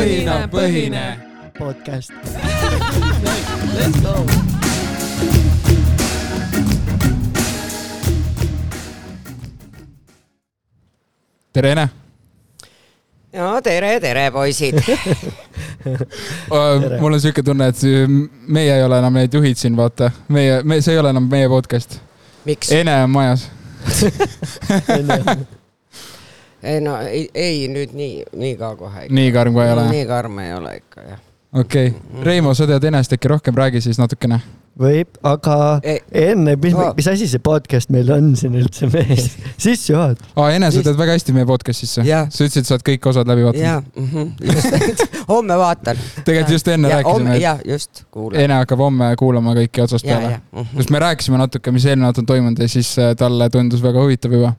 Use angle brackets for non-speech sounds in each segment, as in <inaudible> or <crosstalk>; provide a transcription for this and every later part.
õhinapõhine podcast. Let's go. tere, Ene. no tere, tere, poisid. <laughs> mul on siuke tunne, et meie ei ole enam need juhid siin, vaata. meie, me, see ei ole enam meie podcast. miks? Ene on majas. <laughs> ei no ei, ei nüüd nii, nii ka kohe. nii karm kohe ei ole. nii karm ei ole ikka jah. okei okay., Reimo, sa tead Enest äkki rohkem, räägi siis natukene. võib, aga Ei. enne, mis Aa., mis asi see podcast meil on siin üldse mees? <laughs> sissejuhat-. aa, Ene, sa tead väga hästi meie podcast'isse. Jah. sa ütlesid, sa oled kõik osad läbi vaadanud. ja just, <laughs> homme vaatan. tegelikult just enne rääkisime, et jah, just. Ene hakkab homme kuulama kõiki otsast ja, peale ja. mm sest me rääkisime natuke, mis eelmine nädal on toimunud ja siis äh, talle tundus väga huvitav juba.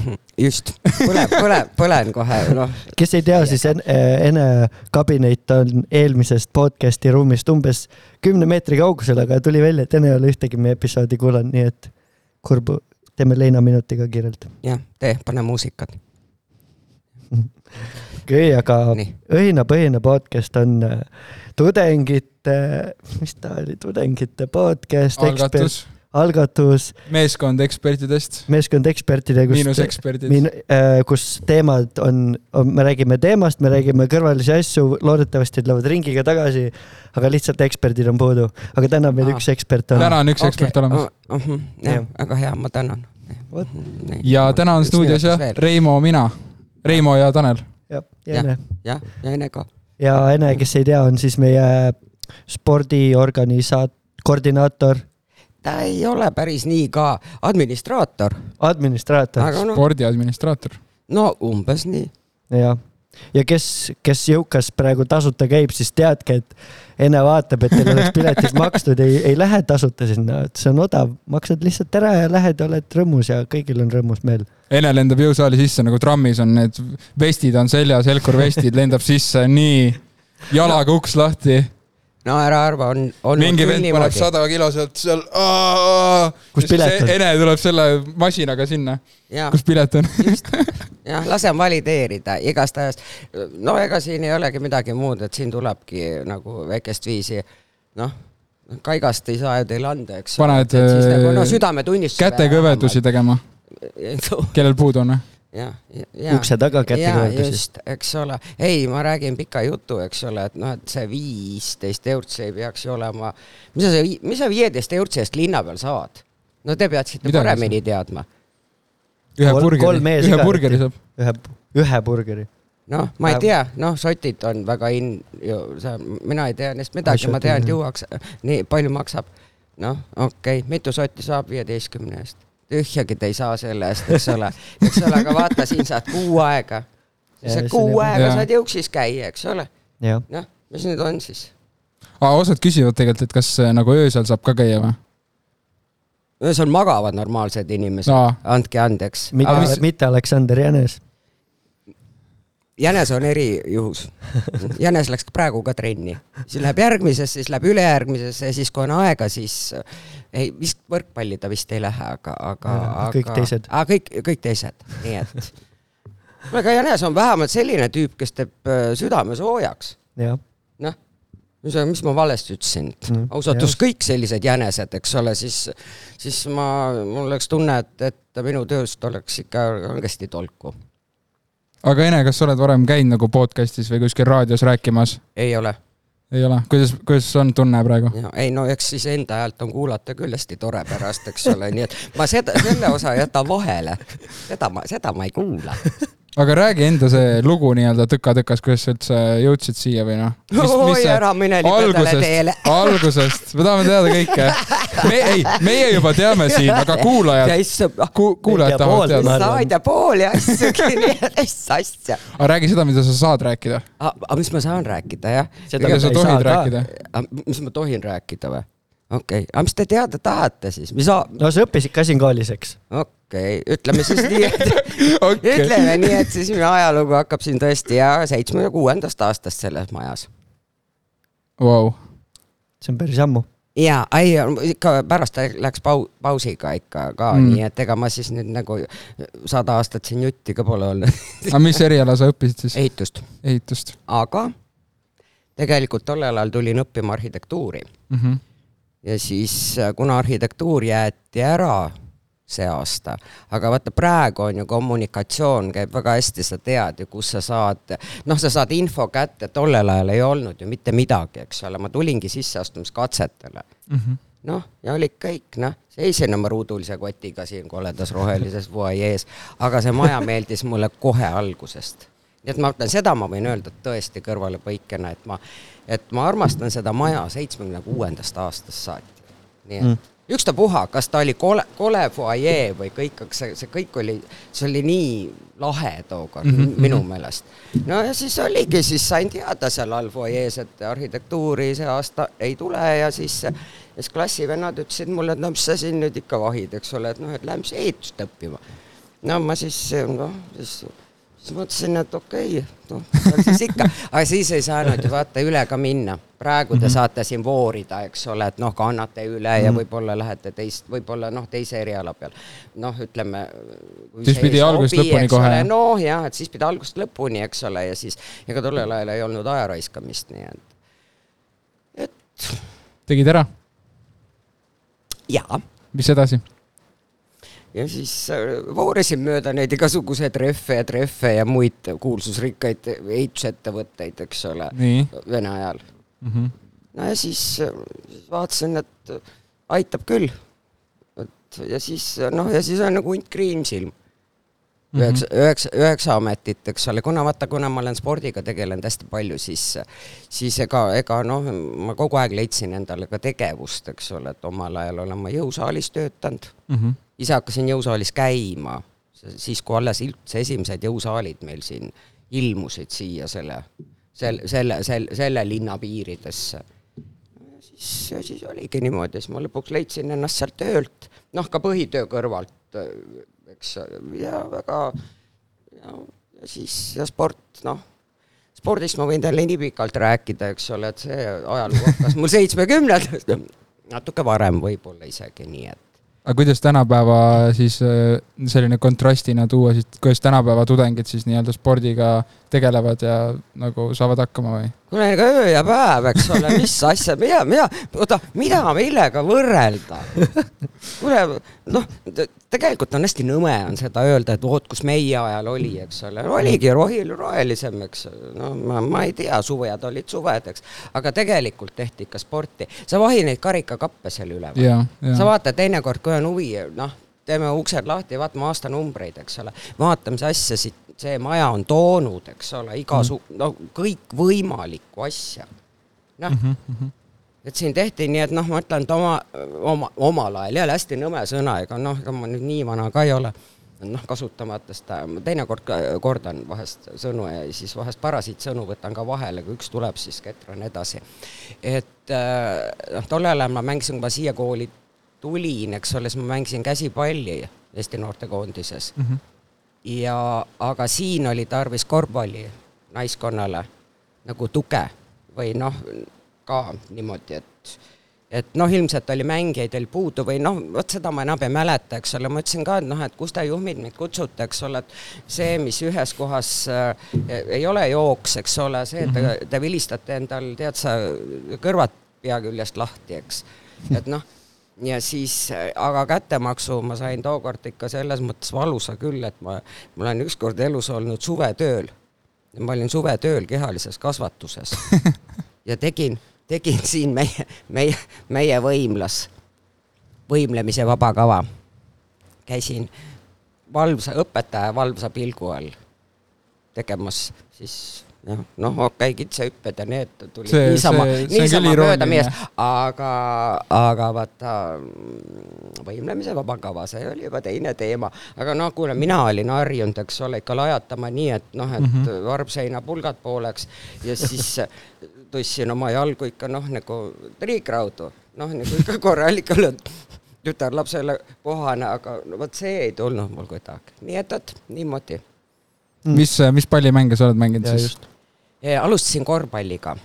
<laughs> just, põlen, põlen, põlen kohe, noh. kes ei tea, siis Ene, Ene kabinet on eelmisest podcast'i ruumist umbes kümne meetri kaugusel, aga tuli välja, et Ene ei ole ühtegi meie episoodi kuulanud, nii et kurb, teeme leinaminutiga kiirelt. jah, tee, pane muusikat. <laughs> okei, aga nii, õhinapõhine podcast on äh, tudengite, mis ta oli, tudengite podcast, algatus, algatus, meeskond ekspertidest, meeskond ekspertide, kus miinus eksperdid. Min-, kus teemad on, on, me räägime teemast, me räägime kõrvalisi asju, loodetavasti tulevad ringiga tagasi, aga lihtsalt eksperdid on puudu. aga täna meil Aa. üks ekspert on. täna on üks ekspert olemas. jah Jah., väga hea, ma tänan. Ja täna on stuudios jah, Reimo, mina, Reimo ja Tanel. jah, ja. Ene. jah, ja Ene ka. ja Ene, kes ei tea, on siis meie spordiorganisaat-, koordinaator, ta ei ole päris nii ka administraator, administraator noh, spordiadministraator. no umbes nii. ja, ja kes, kes jõukas praegu tasuta käib, siis teadke, et Ene vaatab, et teil oleks piletid makstud, ei, ei lähe tasuta sinna, et see on odav, maksad lihtsalt ära ja lähed, oled rõõmus ja kõigil on rõõmus meel. Ene lendab jõusaali sisse nagu trammis on need vestid on seljas, helkurvestid lendab sisse nii, jalaga uks lahti. No ära arva, on, on mingi vend paneb sada kilo sealt seal. Kus pilet on? Ene tuleb selle masinaga sinna, ja, kus pilet on. <laughs> jah, lase valideerida igastahes. no ega siin ei olegi midagi muud, et siin tulebki nagu väikest viisi, noh, kaigast ei saa ju teile anda, eks. Paned, nagu no äh, südametunnistuse. kätekõvedusi tegema, <laughs> kellel puudu on. jah, ja. ukse taga just, eks ole. ei, ma räägin pika jutu, eks ole, et noh, et see viisteist eurtsi ei peaks ju olema, mis sa, mis sa viieteist eurtsi eest linna peal saad? no te peaksite Midagi paremini teadma. ühe burgeri, ühe burgeri saab. ühe, ühe burgeri. noh, ma ei tea, noh, sotid on väga in- ju, sa, mina ei tea neist midagi, ma tean, et jah. juuakse, nii palju maksab. noh, okei okay., mitu sotti saab viieteistkümne eest? Tühjagi te ei saa selle eest, eks ole, eks ole, aga vaata, siin saad kuu aega. Ja sa kuu aega Jaa. saad jõuksis käia, eks ole, noh, mis nüüd on siis? osad küsivad tegelikult, et kas äh, nagu öösel saab ka käia või? öösel magavad normaalsed inimesed Aa. andke andeks. mitte mitte Aleksander Jänes. Jänes on erijuhus. jänes läks praegu ka trenni, siis läheb järgmisesse, siis läheb ülejärgmisesse ja siis, kui on aega, siis ei, vist võrkpalli ta vist ei lähe, aga, aga, aga. kõik teised. kõik, kõik teised, nii et. kuule, aga jänes on vähemalt selline tüüp, kes teeb äh, südame soojaks. noh, mis, ma valesti ütlesin Mm, ausatus jah. kõik sellised jänesed, eks ole, siis, siis ma, mul oleks tunne, et, et minu tööst oleks ikka kangesti tolku. Aga Ene, kas sa oled varem käinud nagu podcast'is või kuskil raadios rääkimas? ei ole ei ole, kuidas, kuidas on tunne praegu? ei no eks siis enda häält on kuulata küll hästi tore pärast, eks ole, nii et ma seda, selle osa jätan vahele. seda ma, seda ma ei kuula. Aga räägi enda see lugu nii-öelda tõka-tõkas, kuidas sa üldse jõudsid siia või noh? oi, ära mine libedale teele. <laughs> algusest, me tahame teada kõike. me, ei, meie juba teame siin, aga kuulajad, issand, ku-, kuulajad tahavad pool, teada ma. sa ei tea pooli asju, <laughs> <laughs> mis asja. aga räägi seda, mida sa saad rääkida. aga mis ma saan rääkida, jah? mida sa tohid rääkida. mis ma tohin rääkida või? Okei okay., aga mis te teada tahate siis, mis, okei no sa õppisid ka siin koolis, eks? okay., ütleme siis nii, et <laughs> okei, ütleme nii, et siis minu ajalugu hakkab siin tõesti ja seitsmekümne kuuendast aastast selles majas. vau. see on päris ammu. ja, ei ikka pärast läks pau-, pausiga ikka ka mm., nii et ega ma siis nüüd nagu sada aastat siin jutti ka pole olnud. aga mis eriala sa õppisid siis? ehitust, ehitust. aga tegelikult tollel ajal tulin õppima arhitektuuri mm. -hmm. Ja siis äh, kuna arhitektuur jäeti ära see aasta, aga vaata praegu on ju kommunikatsioon käib väga hästi, sa tead ju, kus sa saad, noh, sa saad info kätte, tollel ajal ei olnud ju mitte midagi, eks ole, ma tulingi sisseastumiskatsetele Mm -hmm. noh, ja olid kõik, noh, seisin oma ruudulise kotiga siin koledas rohelises fuajees, aga see maja <laughs> meeldis mulle kohe algusest. nii et ma ütlen, seda ma võin öelda tõesti kõrvalepõikena, et ma, et ma armastan seda maja seitsmekümne kuuendast aastast saati. nii et mm. ükstapuha, kas ta oli kole, kole fuajee või kõik, see, see kõik oli, see oli nii lahe tookord mm -hmm. minu meelest. no ja siis oligi, siis sain teada seal all fuajees, et arhitektuuri see aasta ei tule ja siis siis klassivennad ütlesid mulle, et no mis sa siin nüüd ikka vahid, eks ole, et noh, et lähme siis ehitust õppima. no ma siis, noh, siis, siis mõtlesin, et okei okay,, noh, siis ikka, <laughs> aga siis ei saanud ju vaata üle ka minna. praegu te mm -hmm. saate siin voorida, eks ole, et noh, kannate üle mm -hmm. ja võib-olla lähete teist, võib-olla noh, teise eriala peal. noh, ütleme. siis pidi algusest lõpuni kohe. noh, jah, et siis pidi algusest lõpuni, eks ole, ja siis ega tollel ajal ei olnud aja raiskamist, nii et, et. tegid ära? jaa. mis edasi? Ja siis äh, voorisin mööda neid igasuguseid rehve ja trehve ja muid kuulsusrikkaid ehitusettevõtteid, eks ole, Vene ajal mm. -hmm. no ja siis, siis vaatasin, et aitab küll. et ja siis noh, ja siis on nagu hunt kriimsilm üheksa, üheksa, üheksa ametit, eks ole, kuna vaata, kuna ma olen spordiga tegelenud hästi palju, siis, siis ega, ega noh, ma kogu aeg leidsin endale ka tegevust, eks ole, et omal ajal olen ma jõusaalis töötanud mm. -hmm. Ise hakkasin jõusaalis käima, siis kui alles üldse esimesed jõusaalid meil siin ilmusid siia selle, selle, selle, selle, selle linna piiridesse. siis, siis oligi niimoodi, siis ma lõpuks leidsin ennast sealt töölt, noh, ka põhitöö kõrvalt eks, ja väga, ja, ja siis, ja sport, noh, spordist ma võin teile nii pikalt rääkida, eks ole, et see ajalugu hakkas mul seitsmekümnendatest, natuke varem võib-olla isegi, nii et aga kuidas tänapäeva siis äh, selline kontrastina tuua, siis kuidas tänapäeva tudengid siis nii-öelda spordiga tegelevad ja nagu saavad hakkama või? Kuule, ega öö ja päev, eks ole, mis <laughs> asja, mida, mida, oota, mida, millega võrrelda? kuule, noh, tegelikult on hästi nõme on seda öelda, et vot, kus meie ajal oli, eks ole, oligi rohil rohelisem, eks, no ma, ma ei tea, suved olid suved, eks, aga tegelikult tehti ikka sporti. sa vahi neid karikakappe seal üleval. sa vaata teinekord, kui on huvi, noh, teeme uksed lahti, vaatame aastanumbreid, eks ole, vaata, mis asja siit see maja on toonud, eks ole, igasu- mm, no kõikvõimalikku asja. noh mm -hmm., et siin tehti nii, et noh, ma ütlen, et oma, oma, omal ajal jälle hästi nõme sõna, ega noh, ega ma nüüd nii vana ka ei ole noh, kasutamata seda, ma teinekord kordan vahest sõnu ja siis vahest parasiitsõnu võtan ka vahele, kui üks tuleb, siis ketran edasi. et äh, noh, tollel ajal ma mängisin, kui ma siia kooli tulin, eks ole, siis ma mängisin käsipalli Eesti noortekoondises mm. -hmm ja, aga siin oli tarvis korvpalli naiskonnale nagu tuge või noh, ka niimoodi, et et noh, ilmselt oli mängijaid veel puudu või noh, vot seda ma enam ei mäleta, eks ole, ma ütlesin ka, et noh, et kus te juhmid mind kutsute, eks ole, et see, mis ühes kohas äh, ei ole jooks, eks ole, see, et te, mhm. te vilistate endal, tead sa, kõrvad pea küljest lahti, eks, et noh ja siis, aga kättemaksu ma sain tookord ikka selles mõttes valusa küll, et ma, ma olen ükskord elus olnud suvetööl. ma olin suvetööl kehalises kasvatuses <laughs> ja tegin, tegin siin meie, meie, meie võimlas, võimlemise vaba kava. käisin valvsa, õpetaja valvsa pilgu all tegemas siis jah, noh, okei okay,, kitsahüpped ja need tulid see, niisama, niisama mööda mees, aga, aga vaata võimlemise vabakava, see oli juba teine teema. aga noh, kuule, mina olin harjunud, eks ole, ikka lajatama nii, et noh, et mm -hmm. varb-seina pulgad pooleks ja siis tõstsin oma jalgu ikka noh, nagu triikraudu, noh, nagu ikka korralikult tütarlapsele kohane, aga no vot see ei tulnud mul kuidagi, nii et vot niimoodi mm.. mis, mis pallimänge sa oled mänginud ja siis? Alustasin korvpalliga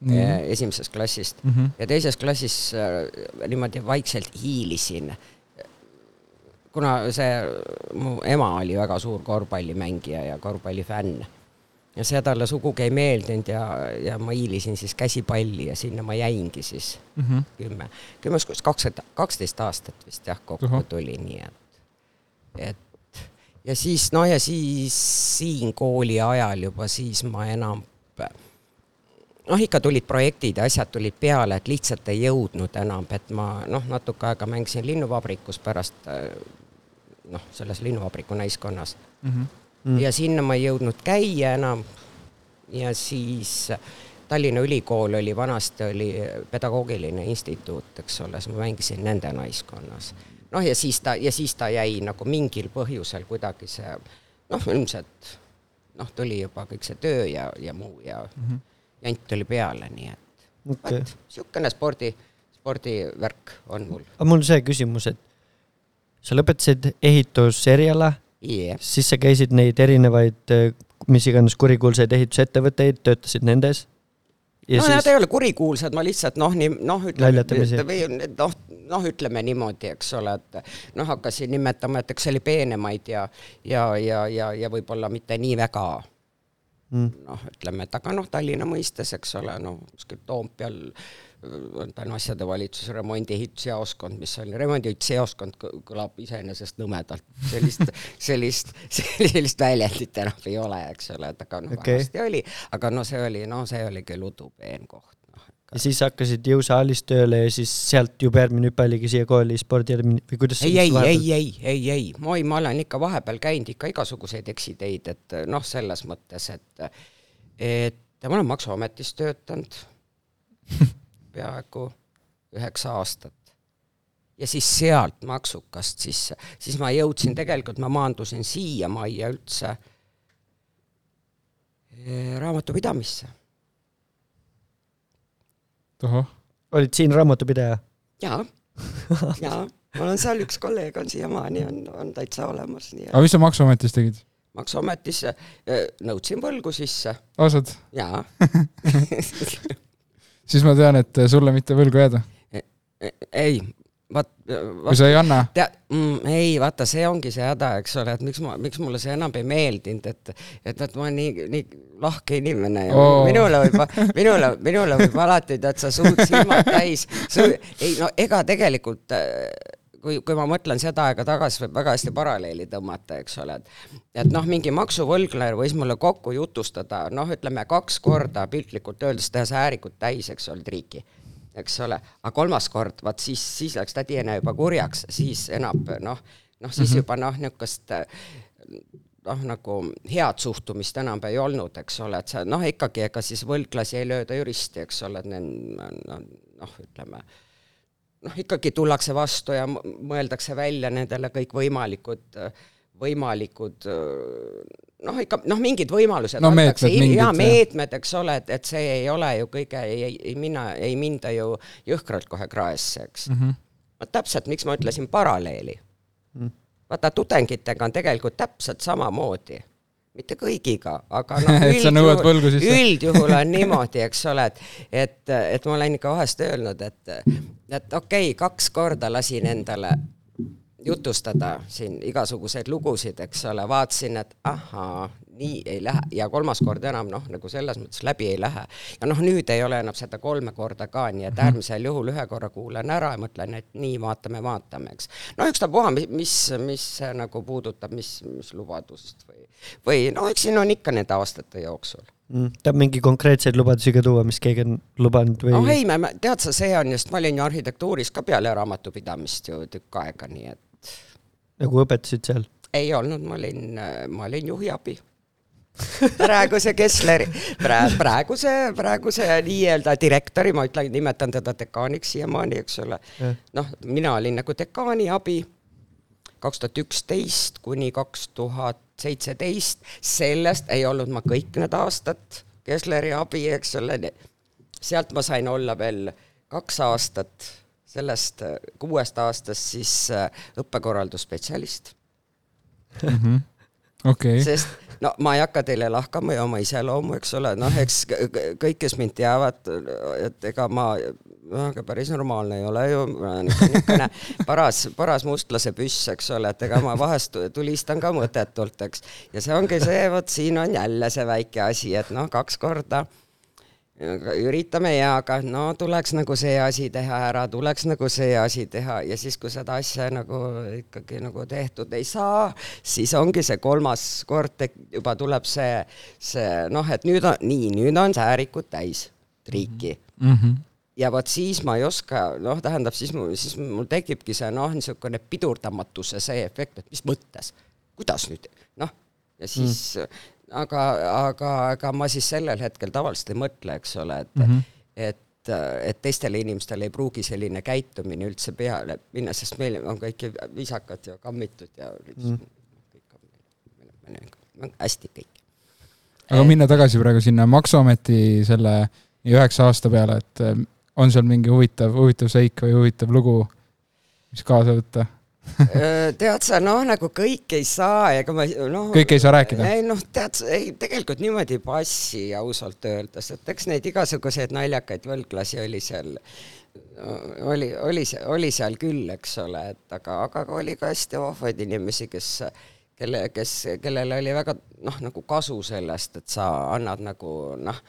mm. esimesest klassist mm -hmm. ja teises klassis äh, niimoodi vaikselt hiilisin. kuna see, mu ema oli väga suur korvpallimängija ja korvpallifänn. ja see talle sugugi ei meeldinud ja, ja ma hiilisin siis käsipalli ja sinna ma jäingi siis mm -hmm. kümme, kümme, kakskümmend, kaksteist aastat vist jah, kokku Ahah. tuli, nii et, et ja siis, no ja siis siin kooli ajal juba siis ma enam noh, ikka tulid projektid ja asjad tulid peale, et lihtsalt ei jõudnud enam, et ma noh, natuke aega mängisin linnuvabrikus pärast noh, selles linnuvabriku naiskonnas Mm -hmm. mm. ja sinna ma ei jõudnud käia enam. ja siis Tallinna Ülikool oli vanasti oli pedagoogiline instituut, eks ole, siis ma mängisin nende naiskonnas. noh, ja siis ta ja siis ta jäi nagu mingil põhjusel kuidagi see noh, ilmselt noh, tuli juba kõik see töö ja, ja muu ja mm -hmm. jant tuli peale, nii et okei. vot niisugune spordi, spordivärk on mul aga mul see küsimus, et sa lõpetasid ehituseriala, yeah.. siis sa käisid neid erinevaid, mis iganes kurikuulsaid ehitusettevõtteid, töötasid nendes. Ja no siis nad ei ole kurikuulsad, ma lihtsalt noh, nii noh, ütleme või noh, noh, ütleme niimoodi, eks ole, et noh, hakkasin nimetama, et eks see oli peenemaid ja ja, ja, ja, ja võib-olla mitte nii väga. Mm, noh, ütleme, et aga noh, Tallinna mõistes, eks ole, no kuskil Toompeal on asjade valitsuse remondi ehitusjaoskond, mis on remondijaoskond, kõlab iseenesest nõmedalt, sellist, <laughs> sellist, sellist väljendit enam ei ole, eks ole, et aga noh okay., vanasti oli, aga no see oli, no see oli küll udupeen koht, noh. ja siis hakkasid jõusaalis tööle ja siis sealt juba järgmine hüpe oligi siia kooli spordiadmin- või kuidas ei, ei, ei, ei, ei, ei, oi, ma olen ikka vahepeal käinud ikka igasuguseid eksiteid, et noh, selles mõttes, et et ma olen Maksuametis töötanud <laughs> peaaegu üheksa aastat. ja siis sealt maksukast sisse, siis ma jõudsin, tegelikult ma maandusin siiamajja üldse eh, raamatupidamisse. tohoh, olid siin raamatupidaja? jaa, jaa, mul on seal üks kolleeg on siiamaani on, on täitsa olemas, nii et aga mis sa Maksuametis tegid? maksuametisse eh, nõudsin võlgu sisse ausalt, jaa. <laughs> <laughs> siis ma tean, et sulle mitte võlgu jääda, ei, vaat, kui sa ei anna. mm,, ei vaata, see ongi see häda, eks ole, et miks ma, miks mulle see enam ei meeldinud, et et, et ma olen nii, nii lahke inimene ja oh. minule võib, minule, minule võib alati tead sa suud silmad täis, ei no ega tegelikult äh, kui, kui ma mõtlen seda aega tagasi, võib väga hästi paralleeli tõmmata, eks ole, et et noh, mingi maksuvõlglane võis mulle kokku jutustada, noh, ütleme kaks korda piltlikult öeldes teha säärikut täis, eks ole, triiki eks ole, aga kolmas kord, vaat siis, siis läks tädiene juba kurjaks, siis enam noh, noh siis mm -hmm. juba noh, niisugust noh, nagu head suhtumist enam ei olnud, eks ole, et sa noh, ikkagi ega siis võlglasi ei lööda juristi, eks ole, et need noh, ütleme noh, ikkagi tullakse vastu ja mõeldakse välja nendele kõikvõimalikud, võimalikud noh, ikka noh, mingid võimalused No antakse, meetmed mingid, ja jah. meetmed, eks ole, et, et see ei ole ju kõige, ei, ei, ei minna, ei minda ju jõhkralt kohe kraesse, eks mm. -hmm. vot täpselt, miks ma ütlesin paralleeli mm.. vaata, tudengitega on tegelikult täpselt samamoodi mitte kõigiga, aga <laughs> noh, sisse. üldjuhul on <laughs> niimoodi, eks ole, et, et, et ma olen ikka vahest öelnud, et, et okei okay,, kaks korda lasin endale jutustada siin igasuguseid lugusid, eks ole, vaatasin, et ahaa, nii ei lähe ja kolmas kord enam noh, nagu selles mõttes läbi ei lähe. ja noh, nüüd ei ole enam seda kolme korda ka, nii et äärmisel juhul ühe korra kuulan ära ja mõtlen, et nii vaatame, vaatame, eks. no ükstapuha, mis, mis see nagu puudutab, mis, mis lubadust või, või no eks siin on ikka nende aastate jooksul mm,. tahab mingi konkreetseid lubadusi ka tuua, mis keegi on lubanud või no ei, me, tead sa, see on just, ma olin ju arhitektuuris ka peale raamatupidamist ju tükk aega, nii et nagu õpetasid seal? ei olnud, ma olin, ma olin juhiabi. praeguse Kessleri, praeguse, praeguse nii-öelda direktori, ma ütlen, nimetan teda dekaaniks siiamaani, eks ole noh, mina olin nagu dekaani abi kaks tuhat üksteist kuni kaks tuhat seitseteist, sellest ei olnud ma kõik need aastad Kessleri abi, eks ole. sealt ma sain olla veel kaks aastat, sellest kuuest aastast siis äh, õppekorraldusspetsialist. Mhm. okei okay., sest no ma ei hakka teile lahkama ja oma iseloomu, eks ole, noh, eks kõik, kes mind teavad, et ega ma ega päris normaalne ei ole ju, ma olen ikka niisugune paras, paras mustlase püss, eks ole, et ega ma vahest tulistan ka mõttetult, eks. ja see ongi see, vot siin on jälle see väike asi, et noh, kaks korda üritame ja, aga no tuleks nagu see asi teha ära, tuleks nagu see asi teha ja siis, kui seda asja nagu ikkagi nagu tehtud ei saa, siis ongi see kolmas kord juba tuleb see, see noh, et nüüd on nii, nüüd on säärikud täis triiki mm. -hmm. ja vot siis ma ei oska, noh, tähendab siis mul, siis mul tekibki see noh, niisugune pidurdamatuse see efekt, et mis mõttes, kuidas nüüd noh, ja siis mm. aga, aga ega ma siis sellel hetkel tavaliselt ei mõtle, eks ole, et mm. -hmm. et et teistele inimestele ei pruugi selline käitumine üldse peale minna, sest meil on kõik viisakad ja kammitud ja mm. kõik on meil on hästi kõik. aga minna tagasi praegu sinna Maksuameti selle üheksa aasta peale, et eh, on seal mingi huvitav, huvitav seik või huvitav lugu, mis kaasa võtta? Tead sa, noh, nagu kõik ei saa, ega ma noh. Kõik ei saa rääkida? ei noh, tead ei tegelikult niimoodi ei passi ausalt öeldes, et eks neid igasuguseid naljakaid võlglasi oli seal, oli, oli, oli seal küll, eks ole, et aga, aga oli ka hästi vahvaid inimesi, kes kelle, kes, kellel oli väga noh, nagu kasu sellest, et sa annad nagu noh,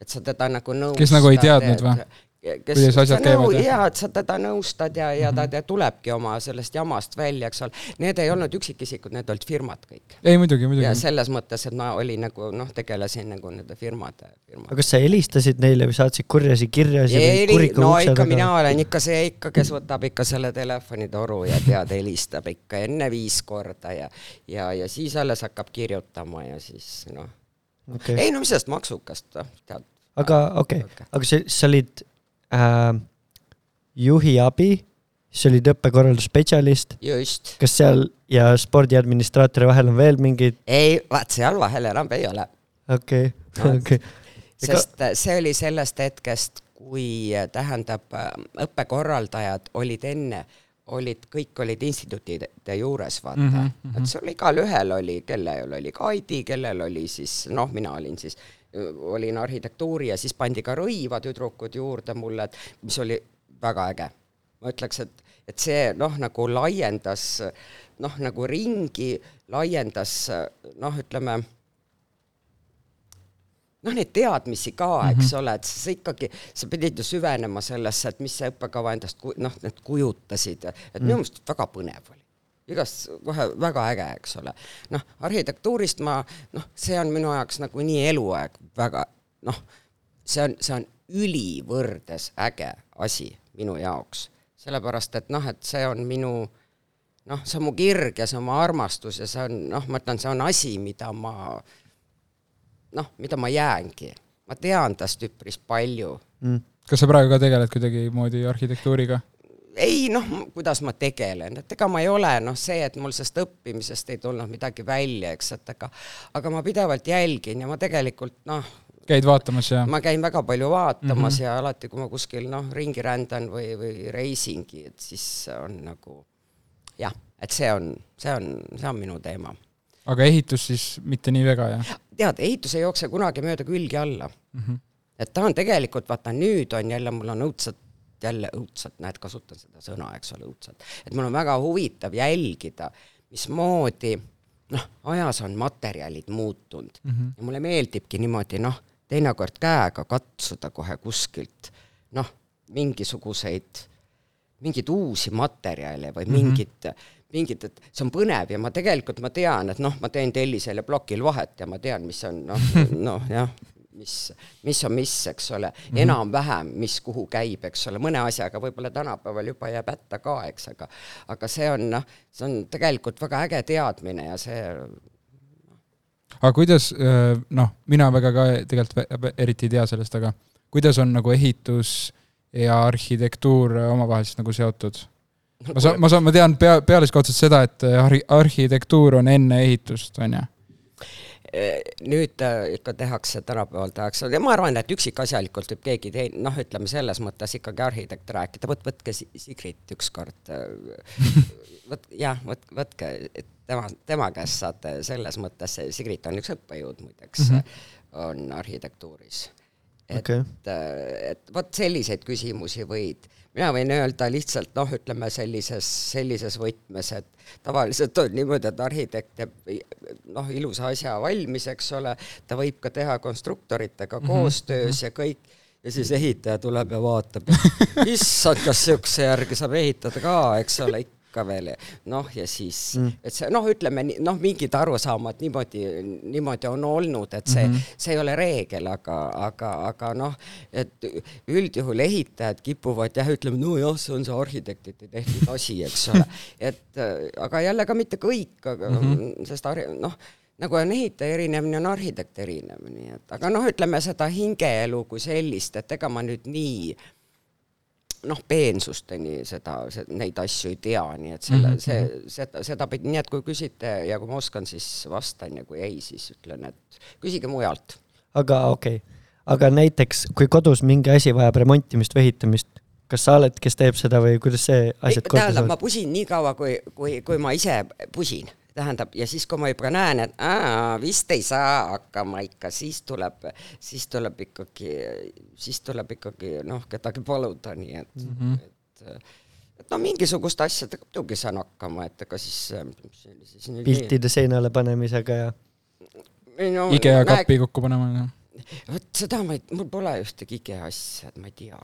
et sa teda nagu nõustad. Kes nagu ei teadnud või? Kuidas asjad käivad, jaa, et sa teda nõustad ja, ja ta, ta tulebki oma sellest jamast välja, eks ole. Need ei olnud üksikisikud, need olid firmad kõik. ei muidugi, ja muidugi. selles mõttes, et ma olin nagu noh, tegelesin nagu nende firmade, firmade aga kas sa helistasid neile või saatsid kurjasi kirjasi või Eeli, kuriku no ikka taga? mina olen ikka see ikka, kes võtab ikka selle telefonitoru ja tead, helistab ikka enne viis korda ja ja, ja siis alles hakkab kirjutama ja siis noh okay.. ei no mis sellest maksukast, tead. aga okei okay., aga sa, sa olid äh, juhi abi, sa olid õppekorraldusspetsialist, just. kas seal ja spordiadministraatori vahel on veel mingid, ei, vaat seal vahel enam ei ole, okei, okei. sest äh, see oli sellest hetkest, kui äh, tähendab, õppekorraldajad olid enne, olid, kõik olid instituutide juures, vaata mm. Mhm, -hmm, et sul igalühel oli, kellel oli Kaidi, kellel oli siis noh, mina olin siis, olin arhitektuuri ja siis pandi ka Rõiva tüdrukud juurde mulle, et mis oli väga äge. ma ütleks, et, et see noh, nagu laiendas noh, nagu ringi, laiendas noh, ütleme noh, neid teadmisi ka, eks ole, et sa ikkagi, sa pidid ju süvenema sellesse, et mis see õppekava endast noh, need kujutasid, et minu meelest väga põnev oli igast kohe väga äge, eks ole. noh, arhitektuurist ma noh, see on minu jaoks nagu nii eluaeg väga noh, see on, see on ülivõrdes äge asi minu jaoks, sellepärast et noh, et see on minu noh, see on mu kirg ja see on mu armastus ja see on noh, ma ütlen, see on asi, mida ma noh, mida ma jäängi, ma tean tast üpris palju. Mm. kas sa praegu ka tegeled kuidagimoodi arhitektuuriga? Ei noh, kuidas ma tegelen, et ega ma ei ole noh, see, et mul sellest õppimisest ei tulnud midagi välja, eks, et aga aga ma pidevalt jälgin ja ma tegelikult noh, käid vaatamas ja? ma käin väga palju vaatamas mm -hmm. ja alati, kui ma kuskil noh, ringi rändan või, või reisingi, et siis on nagu jah, et see on, see on, see on minu teema aga ehitus siis mitte nii väga, jah tead, ehitus ei jookse kunagi mööda külgi alla mm? -hmm. et ta on tegelikult, vaata nüüd on jälle, mul on õudselt, jälle õudselt, näed, kasutan seda sõna, eks ole, õudselt, et mul on väga huvitav jälgida, mismoodi noh, ajas on materjalid muutunud. Mm -hmm. ja mulle meeldibki niimoodi noh, teinekord käega katsuda kohe kuskilt noh, mingisuguseid, mingeid uusi materjale või mingit mingit, et see on põnev ja ma tegelikult ma tean, et noh, ma teen tellisel ja plokil vahet ja ma tean, mis on noh, <laughs> noh jah, mis, mis on mis, eks ole mm -hmm., enam-vähem, mis kuhu käib, eks ole, mõne asjaga võib-olla tänapäeval juba jääb hätta ka, eks, aga aga see on noh, see on tegelikult väga äge teadmine ja see aga kuidas, noh, mina väga ka tegelikult eriti ei tea sellest, aga kuidas on nagu ehitus ja arhitektuur omavahel siis nagu seotud? ma saan, ma saan, ma tean pea, pealiskaudselt seda, et arhi-, arhitektuur on enne ehitust, on ju. Nüüd äh, ikka tehakse, tänapäeval tehakse ja ma arvan, et üksikasjalikult võib keegi tei-, noh, ütleme selles mõttes ikkagi arhitekt rääkida, võt-, võtke Si- Sigrit ükskord, võt-, jah, võt-, võtke, et tema, tema käest saate selles mõttes, Sigrit on üks õppejõud muideks mm, -hmm. on arhitektuuris. Et okay., et vot selliseid küsimusi võid, mina võin öelda lihtsalt noh, ütleme sellises, sellises võtmes, et tavaliselt on niimoodi, et arhitekt teeb noh, ilusa asja valmis, eks ole, ta võib ka teha konstruktoritega mm -hmm. koostöös ja kõik, ja siis ehitaja tuleb ja vaatab, <laughs> issand, kas niisuguse järgi saab ehitada ka, eks ole, ikka veel, noh ja siis mm., et see noh, ütleme noh, mingid arusaamad niimoodi, niimoodi on olnud, et see mm, -hmm. see ei ole reegel, aga, aga, aga noh, et üldjuhul ehitajad kipuvad jah, ütlema, nojah, see on see arhitektide tehtud asi, eks ole, <laughs> et äh, aga jälle ka mitte kõik, aga mm -hmm. sest noh, nagu on ehitaja erinev, nii on arhitekt erinev, nii et aga noh, ütleme seda hingeelu kui sellist, et ega ma nüüd nii noh, peensusteni seda, seda, neid asju ei tea, nii et selle mm, -hmm. see, seda, seda pidi, nii et kui küsite ja kui ma oskan, siis vastan ja kui ei, siis ütlen, et küsige mujalt. aga okei okay., aga näiteks kui kodus mingi asi vajab remontimist või ehitamist, kas sa oled, kes teeb seda või kuidas see asjad korda tähendab, ma saavad? pusin nii kaua, kui, kui, kui ma ise pusin, tähendab, ja siis, kui ma juba näen, et aa, vist ei saa hakkama ikka, siis tuleb, siis tuleb ikkagi, siis tuleb ikkagi noh, kedagi paluda, nii et mm. -hmm. et et no mingisuguste asjadega muidugi saan hakkama, et ega siis, siis nüüd piltide seinale panemisega ja no, IKEA näe- kapi kokku panema. vot seda ma ei, mul pole ühtegi IKEA asja, et ma ei tea.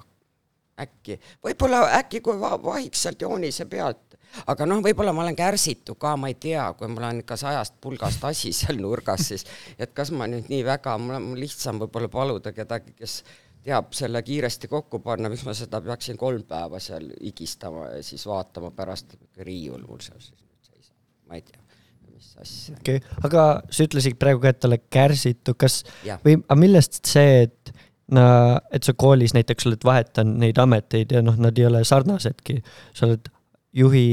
äkki, võib-olla äkki kui va- vahiks sealt joonise pealt, aga noh, võib-olla ma olen kärsitu ka, ma ei tea, kui mul on ikka sajast pulgast asi seal nurgas, siis et kas ma nüüd nii väga, mul on lihtsam võib-olla paluda kedagi, kes teab selle kiiresti kokku panna, miks ma seda peaksin kolm päeva seal higistama ja siis vaatama pärast, riiul mul seal siis nüüd seisab, ma ei tea, mis asja. okei okay., aga sa ütlesid praegu ka, et oled kärsitu, kas jah, või aga millest see, et no, et sa koolis näiteks oled vahetanud neid ameteid ja noh, nad ei ole sarnasedki, sa oled juhi,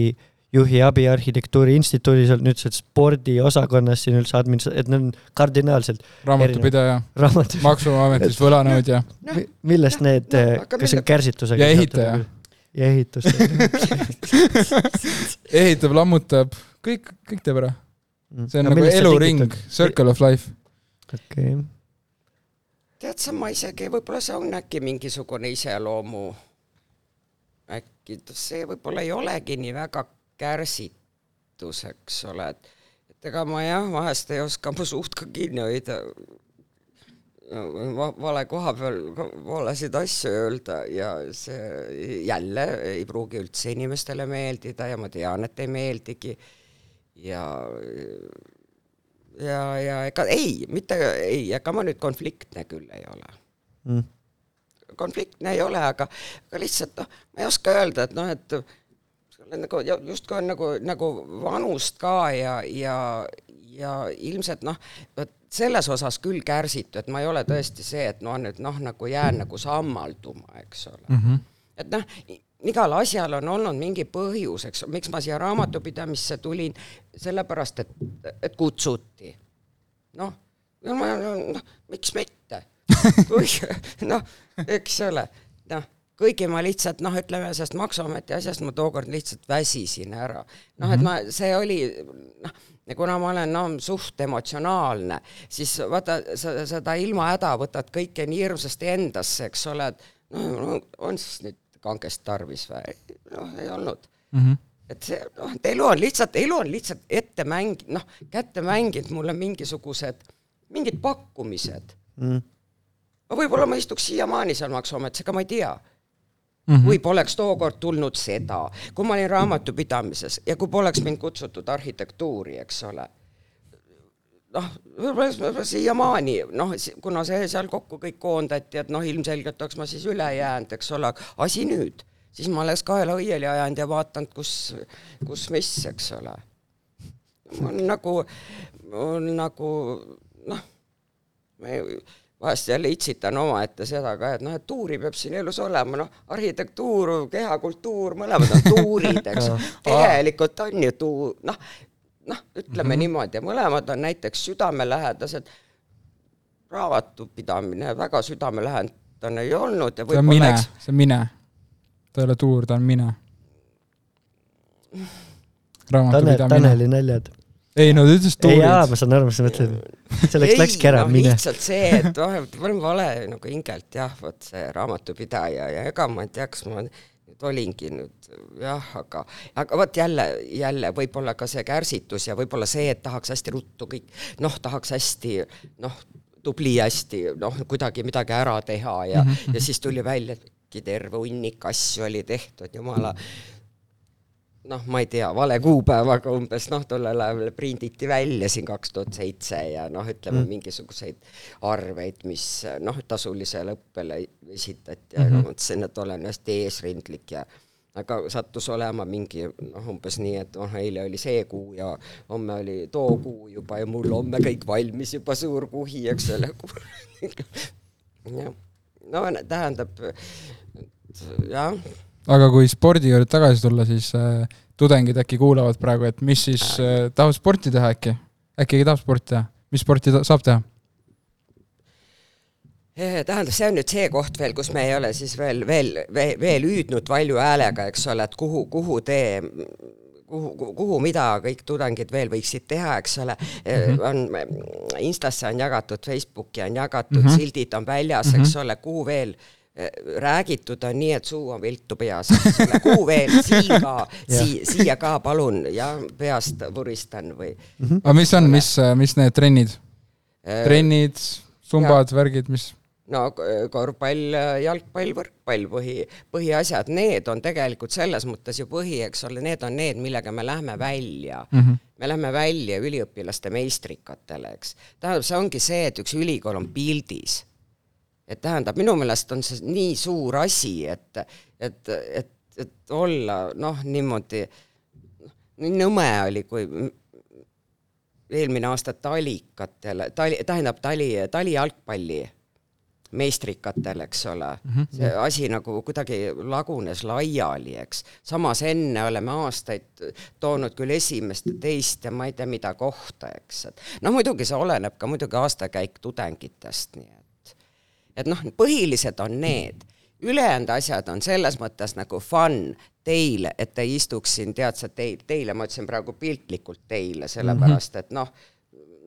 juhi abiarhitektuuri instituudis olnud, nüüd sa oled spordiosakonnas siin üldse admin-, et need on kardinaalselt raamatupidaja, raamatud, maksuametis võlanõudja. millest need noh,, aga kas see on kärsitusega? Ja ehitaja.. ja ehitus. <laughs> ehitab, lammutab, kõik, kõik teeb ära. see on nagu millest sa eluring circle of life. okei, tead sa, ma isegi, võib-olla see on äkki mingisugune iseloomu, äkki see võib-olla ei olegi nii väga kärsitus, eks ole, et et ega ma jah, vahest ei oska mu suht ka kinni hoida va- vale koha peal valesid asju öelda ja see jälle ei pruugi üldse inimestele meeldida ja ma tean, et ei meeldigi ja ja, ja ega ei, mitte ei, ega ma nüüd konfliktne küll ei ole. Mm. Konfliktne ei ole, aga, aga lihtsalt noh, ma ei oska öelda, et noh, et nagu justkui on nagu, nagu vanust ka ja, ja, ja ilmselt noh, vot selles osas küll kärsitu, et ma ei ole tõesti see, et no nüüd noh, nagu jään nagu sammalduma, eks ole mm. -hmm. et noh, igal asjal on olnud mingi põhjus, eks, miks ma siia raamatupidamisse tulin, sellepärast et, et kutsuti. noh, no ma, noh, miks mitte, <laughs> noh, eks ole, noh, kuigi ma lihtsalt noh, ütleme sellest Maksuameti asjast ma tookord lihtsalt väsisin ära. noh, et ma, see oli noh, ja kuna ma olen no suht emotsionaalne, siis vaata sa seda ilma häda võtad kõike nii hirmsasti endasse, eks ole, et no, no on siis nüüd kangest tarvis või? noh, ei olnud Mhm. et see noh, et elu on lihtsalt, elu on lihtsalt ette mäng-, noh, kätte mänginud mulle mingisugused, mingid pakkumised Mm. No võib-olla ma istuks siiamaani seal Maksuametis, ega ma ei tea mm. -hmm. või poleks tookord tulnud seda, kui ma olin raamatupidamises ja kui poleks mind kutsutud arhitektuuri, eks ole. noh, võib-olla võib siiamaani, noh, kuna see seal kokku kõik koondati, et noh, ilmselgelt oleks ma siis üle jäänud, eks ole, aga asi nüüd, siis ma oleks kaela õieli ajanud ja vaadanud, kus, kus mis, eks ole. nagu, nagu noh, ma vahest jälle itsitan omaette seda ka, et noh, et tuuri peab siin elus olema, noh, arhitektuur, kehakultuur, mõlemad on tuurid, eks <laughs> tegelikult on ju tuu-, noh, noh, ütleme mm -hmm. niimoodi ja mõlemad on näiteks südamelähedased, raamatupidamine väga südamelähedane ei olnud ja see on võib-olla mine eks, see on mine. ta ei ole tuur, ta on mine. <laughs> Tanel, raamatupidamine. Taneli naljad. Ei no ta ütles ei jaa, tuurid. ma saan aru, mis sa mõtled. selleks läkski ära, no, mine. lihtsalt see, et et ma olen vale nagu hingelt jah, vot see raamatupidaja ja ega ma ei tea, kas ma nüüd olingi nüüd jah, aga, aga vot jälle, jälle võib-olla ka see kärsitus ja võib-olla see, et tahaks hästi ruttu kõik, noh, tahaks hästi noh, tubli hästi noh, kuidagi midagi ära teha ja mm, -hmm. ja siis tuli välja, et terve hunnik asju oli tehtud, jumala noh, ma ei tea, vale kuupäevaga umbes noh, tollel ajal prinditi välja siin kaks tuhat seitse ja noh, ütleme mm. mingisuguseid arveid, mis noh, tasulisele õppele esitati ja mm -hmm. mõtlesin, et olen hästi eesrindlik ja aga sattus olema mingi noh, umbes nii, et noh, eile oli see kuu ja homme oli too kuu juba ja mul homme kõik valmis juba suur kuhi, eks ole. <laughs> jah, no tähendab, jah aga kui spordi juurde tagasi tulla, siis äh, tudengid äkki kuulavad praegu, et mis siis äh, tahab sporti teha äkki? äkki keegi tahab sporti teha? mis sporti ta saab teha? Eh, tähendab, see on nüüd see koht veel, kus me ei ole siis veel, veel, veel, veel hüüdnud valju häälega, eks ole, et kuhu, kuhu tee, kuhu, kuhu, mida kõik tudengid veel võiksid teha, eks ole mm, -hmm. on, Instasse on jagatud, Facebooki on jagatud mm, Mhm. -hmm. sildid on väljas mm, -hmm. eks ole, kuhu veel eh, räägitud on nii, et suu on viltu peas, kuhu veel, siin ka, sii-, siia ka palun ja peast vuristan või aga mis on, mis, mis need trennid? eh, trennid, sumbad, värgid, mis? no korvpall, jalgpall, võrkpall, põhi, põhiasjad, need on tegelikult selles mõttes ju põhi, eks ole, need on need, millega me lähme välja mm. -hmm. me lähme välja üliõpilaste meistrikatele, eks. tähendab, see ongi see, et üks ülikool on pildis. Et tähendab, minu meelest on see nii suur asi, et, et, et, et olla noh, niimoodi, nii nõme oli, kui eelmine aasta talikatele, tali, tähendab tali, talijalgpalli meistrikatel, eks ole mm, -hmm. see asi nagu kuidagi lagunes laiali, eks. samas enne oleme aastaid toonud küll esimest ja teist ja ma ei tea mida kohta, eks, et no muidugi see oleneb ka muidugi aastakäik tudengitest, nii et et noh, põhilised on need, ülejäänud asjad on selles mõttes nagu fun teile, et te istuks siin, tead sa, teil, teile ma ütlesin praegu piltlikult teile, sellepärast et noh,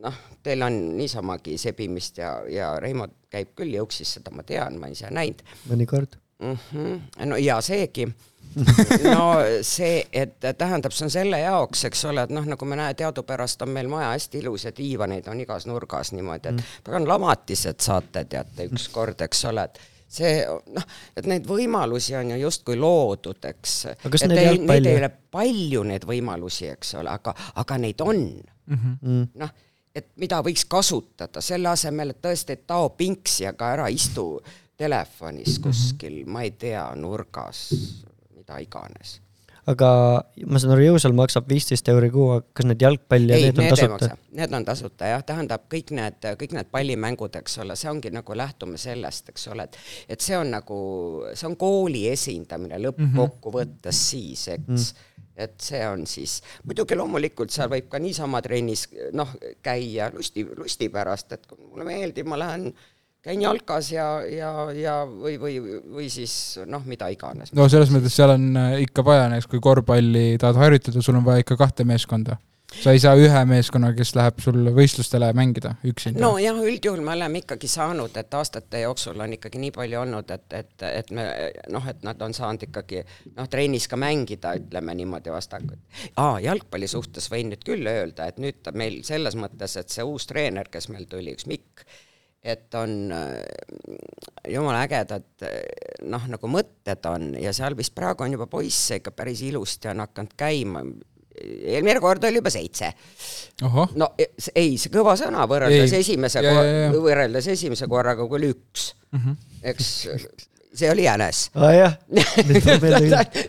noh, teil on niisamagi sebimist ja, ja Reimo käib küll jõuksis, seda ma tean, ma ise näinud mõnikord. mm. -hmm. no ja seegi. <laughs> no see, et tähendab, see on selle jaoks, eks ole, et noh, nagu me näe, teadupärast on meil maja hästi ilus ja diivaneid on igas nurgas niimoodi, et pagan lamatised saate teate ükskord, eks ole, et see noh, et neid võimalusi on ju justkui loodud, eks. Neid ei, jalgpalli- neid ei ole palju neid võimalusi, eks ole, aga, aga neid on. Mm. noh, et mida võiks kasutada selle asemel, et tõesti, et tao pinksi, aga ära istu telefonis kuskil, ma ei tea, nurgas, mida iganes. aga ma saan aru, jõusaal maksab viisteist euri kuu, kas need jalgpall ja ei, need on need ei tasuta? need on tasuta jah, tähendab kõik need, kõik need pallimängud, eks ole, see ongi nagu lähtume sellest, eks ole, et et see on nagu, see on kooli esindamine lõppkokkuvõttes siis, eks. Mm. et see on siis, muidugi loomulikult seal võib ka niisama trennis noh, käia lusti, lusti pärast, et kui mulle meeldib, ma lähen käin jalkas ja, ja, ja või, või, või siis noh, mida iganes. no selles mõttes seal on äh, ikka vaja, näiteks kui korvpalli tahad harjutada, sul on vaja ikka kahte meeskonda. sa ei saa ühe meeskonna, kes läheb sul võistlustele mängida üksinda. nojah, üldjuhul me oleme ikkagi saanud, et aastate jooksul on ikkagi nii palju olnud, et, et, et me noh, et nad on saanud ikkagi noh, trennis ka mängida, ütleme niimoodi vastakuti. aa, jalgpalli suhtes võin nüüd küll öelda, et nüüd ta meil selles mõttes, et see uus treener, kes meil tuli, üks Mikk, et on äh, jumala ägedad äh, noh, nagu mõtted on ja seal vist praegu on juba poisse ikka päris ilusti on hakanud käima. eelmine kord oli juba seitse no e- ei, see kõva sõna võrreldes Ei, esimese võrreldes esimese korraga, kui oli üks mm. -hmm. eks <laughs> see oli jänes. küll.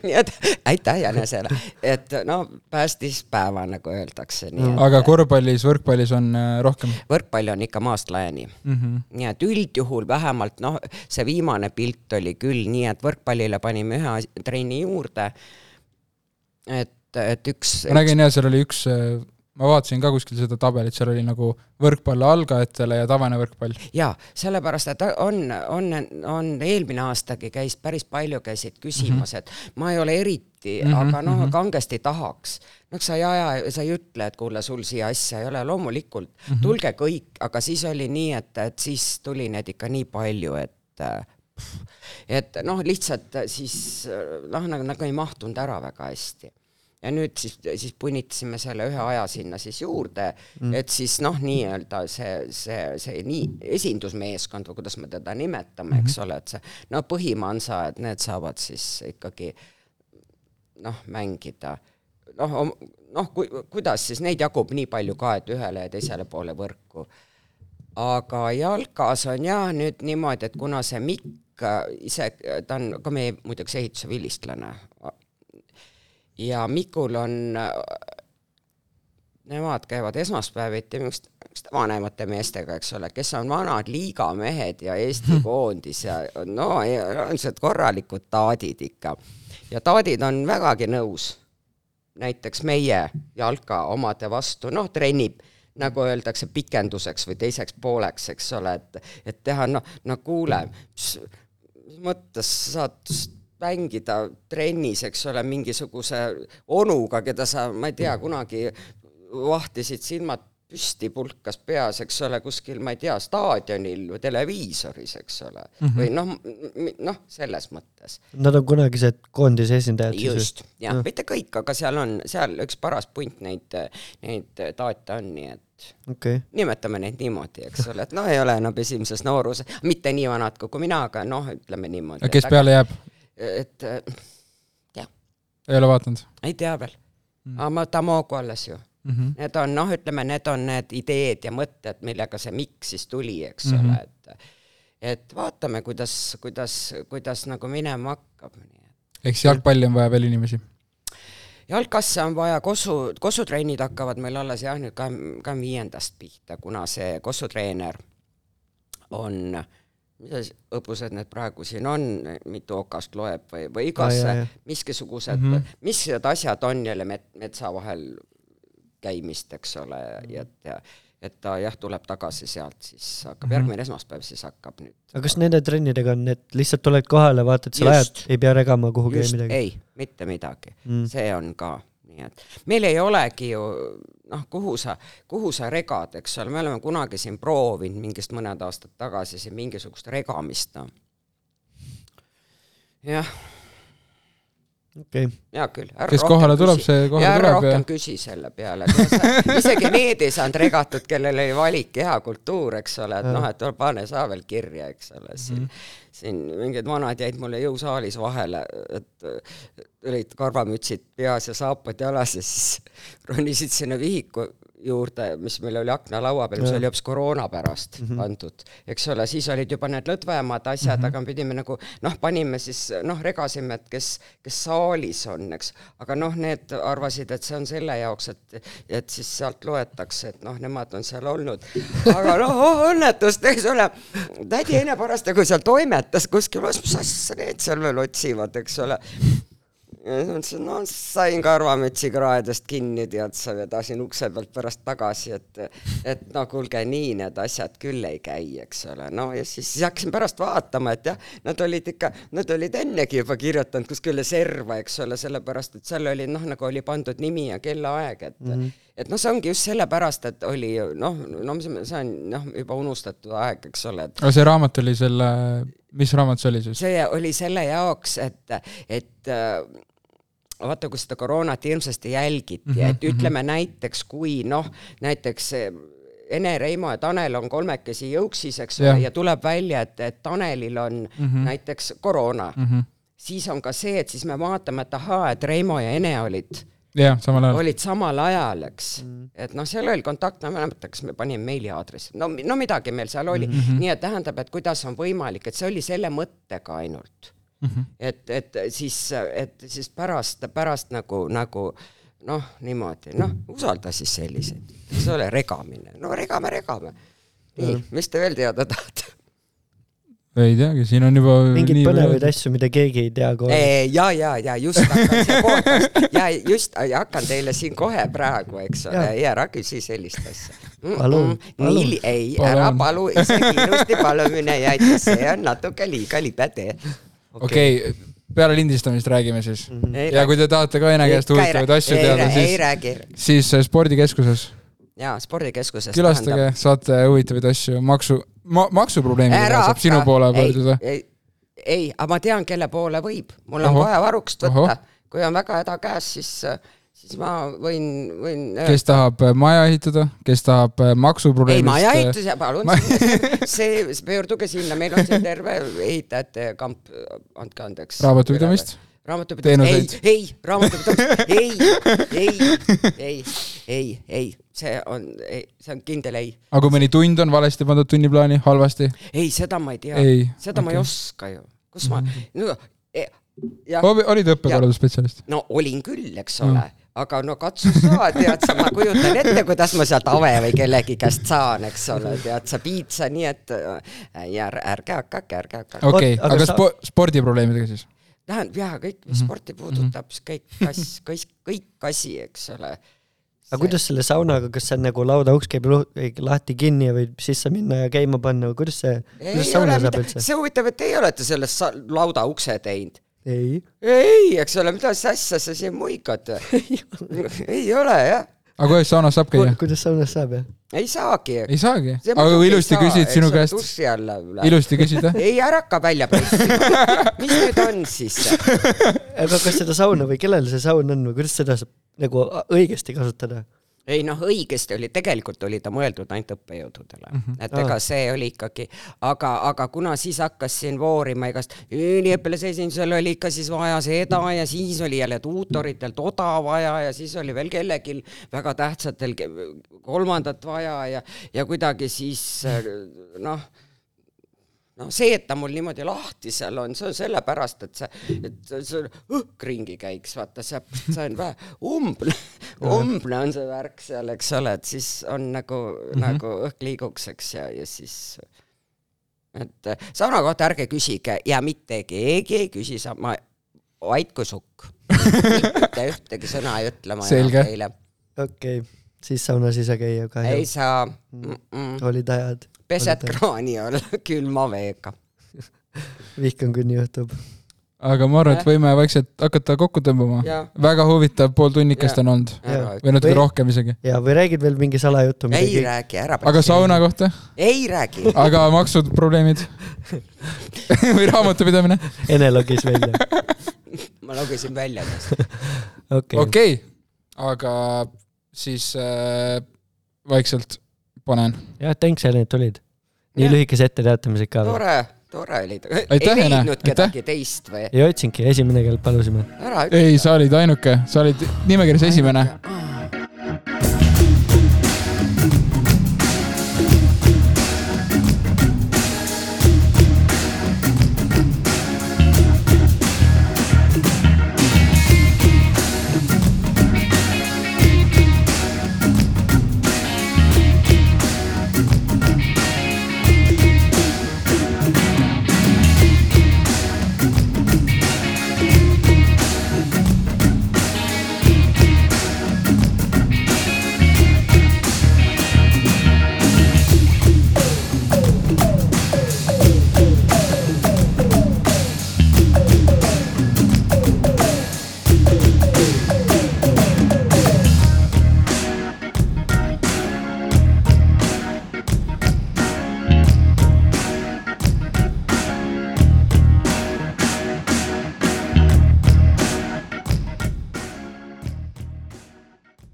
nii et aitäh jänesele, et no päästis päeva, nagu öeldakse, aga korvpallis, võrkpallis on äh, rohkem võrkpall on ikka maast laiani mm. -hmm. nii et üldjuhul vähemalt noh, see viimane pilt oli küll nii, et võrkpallile panime ühe trenni juurde. et, et üks. ma nägin jah, seal oli üks äh, ma vaatasin ka kuskil seda tabelit, seal oli nagu võrkpall algajatele ja tavaline võrkpall. jaa, sellepärast, et on, on, on eelmine aastagi käis, päris palju käisid küsimas mm, -hmm. et ma ei ole eriti mm, -hmm, aga noh mm -hmm., kangesti tahaks. noh, sa ei aja, sa ei ütle, et kuule, sul siia asja ei ole, loomulikult mm, -hmm. tulge kõik, aga siis oli nii, et, et siis tuli neid ikka nii palju, et et noh, lihtsalt siis noh, nagu, nagu ei mahtunud ära väga hästi ja nüüd siis, siis punnitasime selle ühe aja sinna siis juurde mm., et siis noh, nii-öelda see, see, see nii esindusmeeskond või kuidas me teda nimetame, eks mm -hmm. ole, et see no põhimansa, et need saavad siis ikkagi noh, mängida noh, noh, ku, kuidas siis neid jagub nii palju ka, et ühele ja teisele poole võrku. aga jalkas on jah nüüd niimoodi, et kuna see Mikk ise, ta on ka meie muideks ehituse vilistlane, ja Mikul on, nemad käivad esmaspäeviti mingite vanemate meestega, eks ole, kes on vanad liigamehed ja Eesti koondis ja no sellised korralikud taadid ikka. ja taadid on vägagi nõus näiteks meie jalka omade vastu, noh, trennib nagu öeldakse, pikenduseks või teiseks pooleks, eks ole, et, et teha noh, no kuule, mis mõttes saad mängida trennis, eks ole, mingisuguse onuga, keda sa, ma ei tea, kunagi vahtisid silmad püsti pulkas peas, eks ole, kuskil, ma ei tea, staadionil või televiisoris, eks ole mm, -hmm. või noh, noh, selles mõttes. Nad on kunagised koondise esindajad just, jah no., mitte kõik, aga seal on, seal üks paras punt neid, neid taate on, nii et okay. nimetame neid niimoodi, eks ole, et noh, ei ole enam esimeses nooruses, mitte nii vanad kui mina, aga noh, ütleme niimoodi. kes peale jääb? Et jah. ei ole vaadanud? ei tea veel mm.. aga ma Tamogu alles ju mm. -hmm. Need on noh, ütleme, need on need ideed ja mõtted, millega see miks siis tuli, eks mm -hmm. ole, et et vaatame, kuidas, kuidas, kuidas nagu minema hakkab. ehk siis jalgpalli on vaja veel inimesi? jalkasse on vaja, Kossu, kossutrennid hakkavad meil alles jah, nüüd kahekümne, kahekümne viiendast pihta, kuna see kossutreener on äh, mis õppused need praegu siin on, mitu okast loeb või, või igas ah, miskisugused mm, -hmm. mis need asjad on jälle met-, metsa vahel käimist, eks ole, ja et ja et ta jah, tuleb tagasi sealt, siis hakkab mm -hmm. järgmine esmaspäev, siis hakkab nüüd. aga kas nende trennidega on, et lihtsalt tuled kohale, vaatad seal ajad, ei pea regama kuhugi just, midagi? ei, mitte midagi mm., see on ka nii et meil ei olegi ju noh, kuhu sa, kuhu sa regad, eks ole, me oleme kunagi siin proovinud mingist mõned aastad tagasi siin mingisugust regamist, noh. jah. okei okay.. hea küll. kes kohale tuleb, see kohale ja tuleb. rohkem ja... küsi selle peale, <laughs> isegi need ei saanud regatud, kellel oli valik keha kultuur, eks ole, et noh, et pane sa veel kirja, eks ole, siin mm -hmm siin mingid vanad jäid mulle jõusaalis vahele, et olid karvamütsid peas ja saapad jalas ja siis ronisid sinna vihiku juurde, mis meil oli aknalaua peal, mis oli hoopis koroona pärast mm -hmm. pandud, eks ole, siis olid juba need lõdvemad asjad mm, -hmm. aga me pidime nagu noh, panime siis noh, regasime, et kes, kes saalis on, eks, aga noh, need arvasid, et see on selle jaoks, et, et siis sealt loetakse, et noh, nemad on seal olnud, aga noh <laughs> oh,, õnnetust, eks ole, tädi Ene parasjagu seal toimetas kuskil, mis asja need seal veel otsivad, eks ole ja siis mõtlesin, no sain karvamütsi kraedest kinni, tead sa, vedasin ukse pealt pärast tagasi, et et no kuulge, nii need asjad küll ei käi, eks ole, no ja siis, siis hakkasin pärast vaatama, et jah, nad olid ikka, nad olid ennegi juba kirjutanud kuskile serva, eks ole, sellepärast et seal oli noh, nagu oli pandud nimi ja kellaaeg, et mm -hmm. et noh, see ongi just sellepärast, et oli noh, no see on noh, juba unustatud aeg, eks ole et.... aga see raamat oli selle, mis raamat see oli siis? see oli selle jaoks, et, et vaata, kui seda koroonat hirmsasti jälgiti mm, -hmm, et mhm. ütleme mm -hmm. näiteks, kui noh, näiteks Ene, Reimo ja Tanel on kolmekesi jõuksis, eks ole, ja tuleb välja, et, et Tanelil on mm -hmm. näiteks koroona mm, -hmm. siis on ka see, et siis me vaatame, et ahaa, et Reimo ja Ene olid jah, samal ajal. olid samal ajal, eks mm.. et noh, seal oli kontakt, ma ei mäleta, kas me panime meiliaadressi, no, no midagi meil seal oli mm, -hmm. nii et tähendab, et kuidas on võimalik, et see oli selle mõttega ainult mm. -hmm. et, et siis, et siis pärast, pärast nagu, nagu noh, niimoodi, noh, usalda siis selliseid, eks ole, regamine, no regame, regame. nii, mis te veel teada tahate? ei teagi, siin on juba mingeid põnevaid asju, mida keegi ei tea kohe. ja, ja, ja just hakkan see podcast ja just ja hakkan teile siin kohe praegu, eks ole ja ära küsi sellist asja mm. Palun, palun. nii, ei, ära Palun. palu, isegi ilusti palumine ja et see on natuke liiga libede. Okei okay,, peale lindistamist räägime siis. Mhm. ja kui te tahate ka Ene käest huvitavaid asju teada, ei siis, ei räägi. siis äh, spordikeskuses jaa, spordikeskuses külastage, saate huvitavaid asju, maksu, maksuprobleemidega saab sinu poole pöörduda. ei, ei, aga ma tean, kelle poole võib, mul on Ohoh. kohe varukst Ohoh. võtta, kui on väga häda käes, siis, siis ma võin, võin. kes tahab äh, maja ehitada, kes tahab äh, ei, maksuprobleemist. majaehituse, <laughs> palun. Ma-, see, pöörduge sinna, meil on siin terve ehitajate kamp, andke andeks. raamatupidamist, raamatupidamist, ei, ei, raamatupidamist, ei, ei, ei, ei, ei, see on, see on kindel ei. aga kui mõni tund on valesti pandud tunniplaani, halvasti, ei, seda ma ei tea, seda ma ei oska ju, kus ma, no e, jah, olid õppekorraldusspetsialist? no olin küll, eks ole. Mm., aga no katsu sa, tead sa, ma kujutan ette, kuidas ma sealt Ave või kellegi käest saan, eks ole, tead sa piitsa, nii et äh, ja ärge ärge hakake, ärge hakake. okei, Oot, aga aga sa- spo-, spordiprobleemidega siis? tähendab jah, kõik, Mhm. mis sporti puudutab, siis kõik kass, kõik, kõik asi, eks ole. aga kuidas selle saunaga, kas see on nagu laudauks käib lahti kinni ja võib sisse minna ja käima panna või kuidas see, ei kuidas sauna saab üldse? see huvitav, et teie olete sellest sa- lauda ukse teinud. ei, ei, eks ole, mida asja sa siin muigad? <laughs> ei ole jah, aga kuidas saunas saab käia? kuidas saunas saab jah? ei saagi. ei saagi, aga kui ilusti küsid sinu käest, dussi alla ilusti küsida. ei, ära hakka välja pressima. <laughs> mis nüüd on siis? aga kas seda sauna või kellel see saun on või kuidas seda saab nagu õigesti kasutada? Ei noh, õigesti oli, tegelikult oli ta mõeldud ainult õppejõududele mm, -hmm. et ega see oli ikkagi, aga, aga kuna siis hakkas siin voorima igast üliõpilase esindusel oli ikka siis vaja seda ja siis oli jälle tuutoritel toda vaja ja siis oli veel kellelgi väga tähtsatel kolmandat vaja ja, ja kuidagi siis noh noh, see, et ta mul niimoodi lahti seal on, see on sellepärast, et see, et see õhk ringi käiks, vaata see, see on vähe umbne, umbne on see värk seal, eks ole, et siis on nagu mm, -hmm. nagu õhk liiguks, eks ja, ja siis et äh, sauna kohta ärge küsige ja mitte keegi ei küsi sama, hoidku sukk. mitte ühtegi sõna ei ütle ma enam teile. okei okay., siis saunas ei saa käia ei kahju. saa mm, -mm. olid ajad. Pesed kraani all <laughs> külma veega. vihkan, kui nii juhtub. aga ma arvan, et võime vaikselt hakata kokku tõmbama. väga huvitav pool tunnikest on olnud või natuke Või- rohkem isegi. ja, või räägid veel mingi salajutu, ei räägi, ära aga sauna kohta, ei räägi. aga maksud, probleemid <laughs> või raamatupidamine? Ene logis välja. <laughs> ma lugesin välja tast. okei okay., okei, aga siis äh, vaikselt panen. jah, et tulid. nii lühikese etteteatamisega ka tore, tore oli. Ei leidnud kedagi teist või? ei otsinudki, esimene, kellelt palusime. ei, sa olid ainuke, sa olid nimekirjas esimene. aa,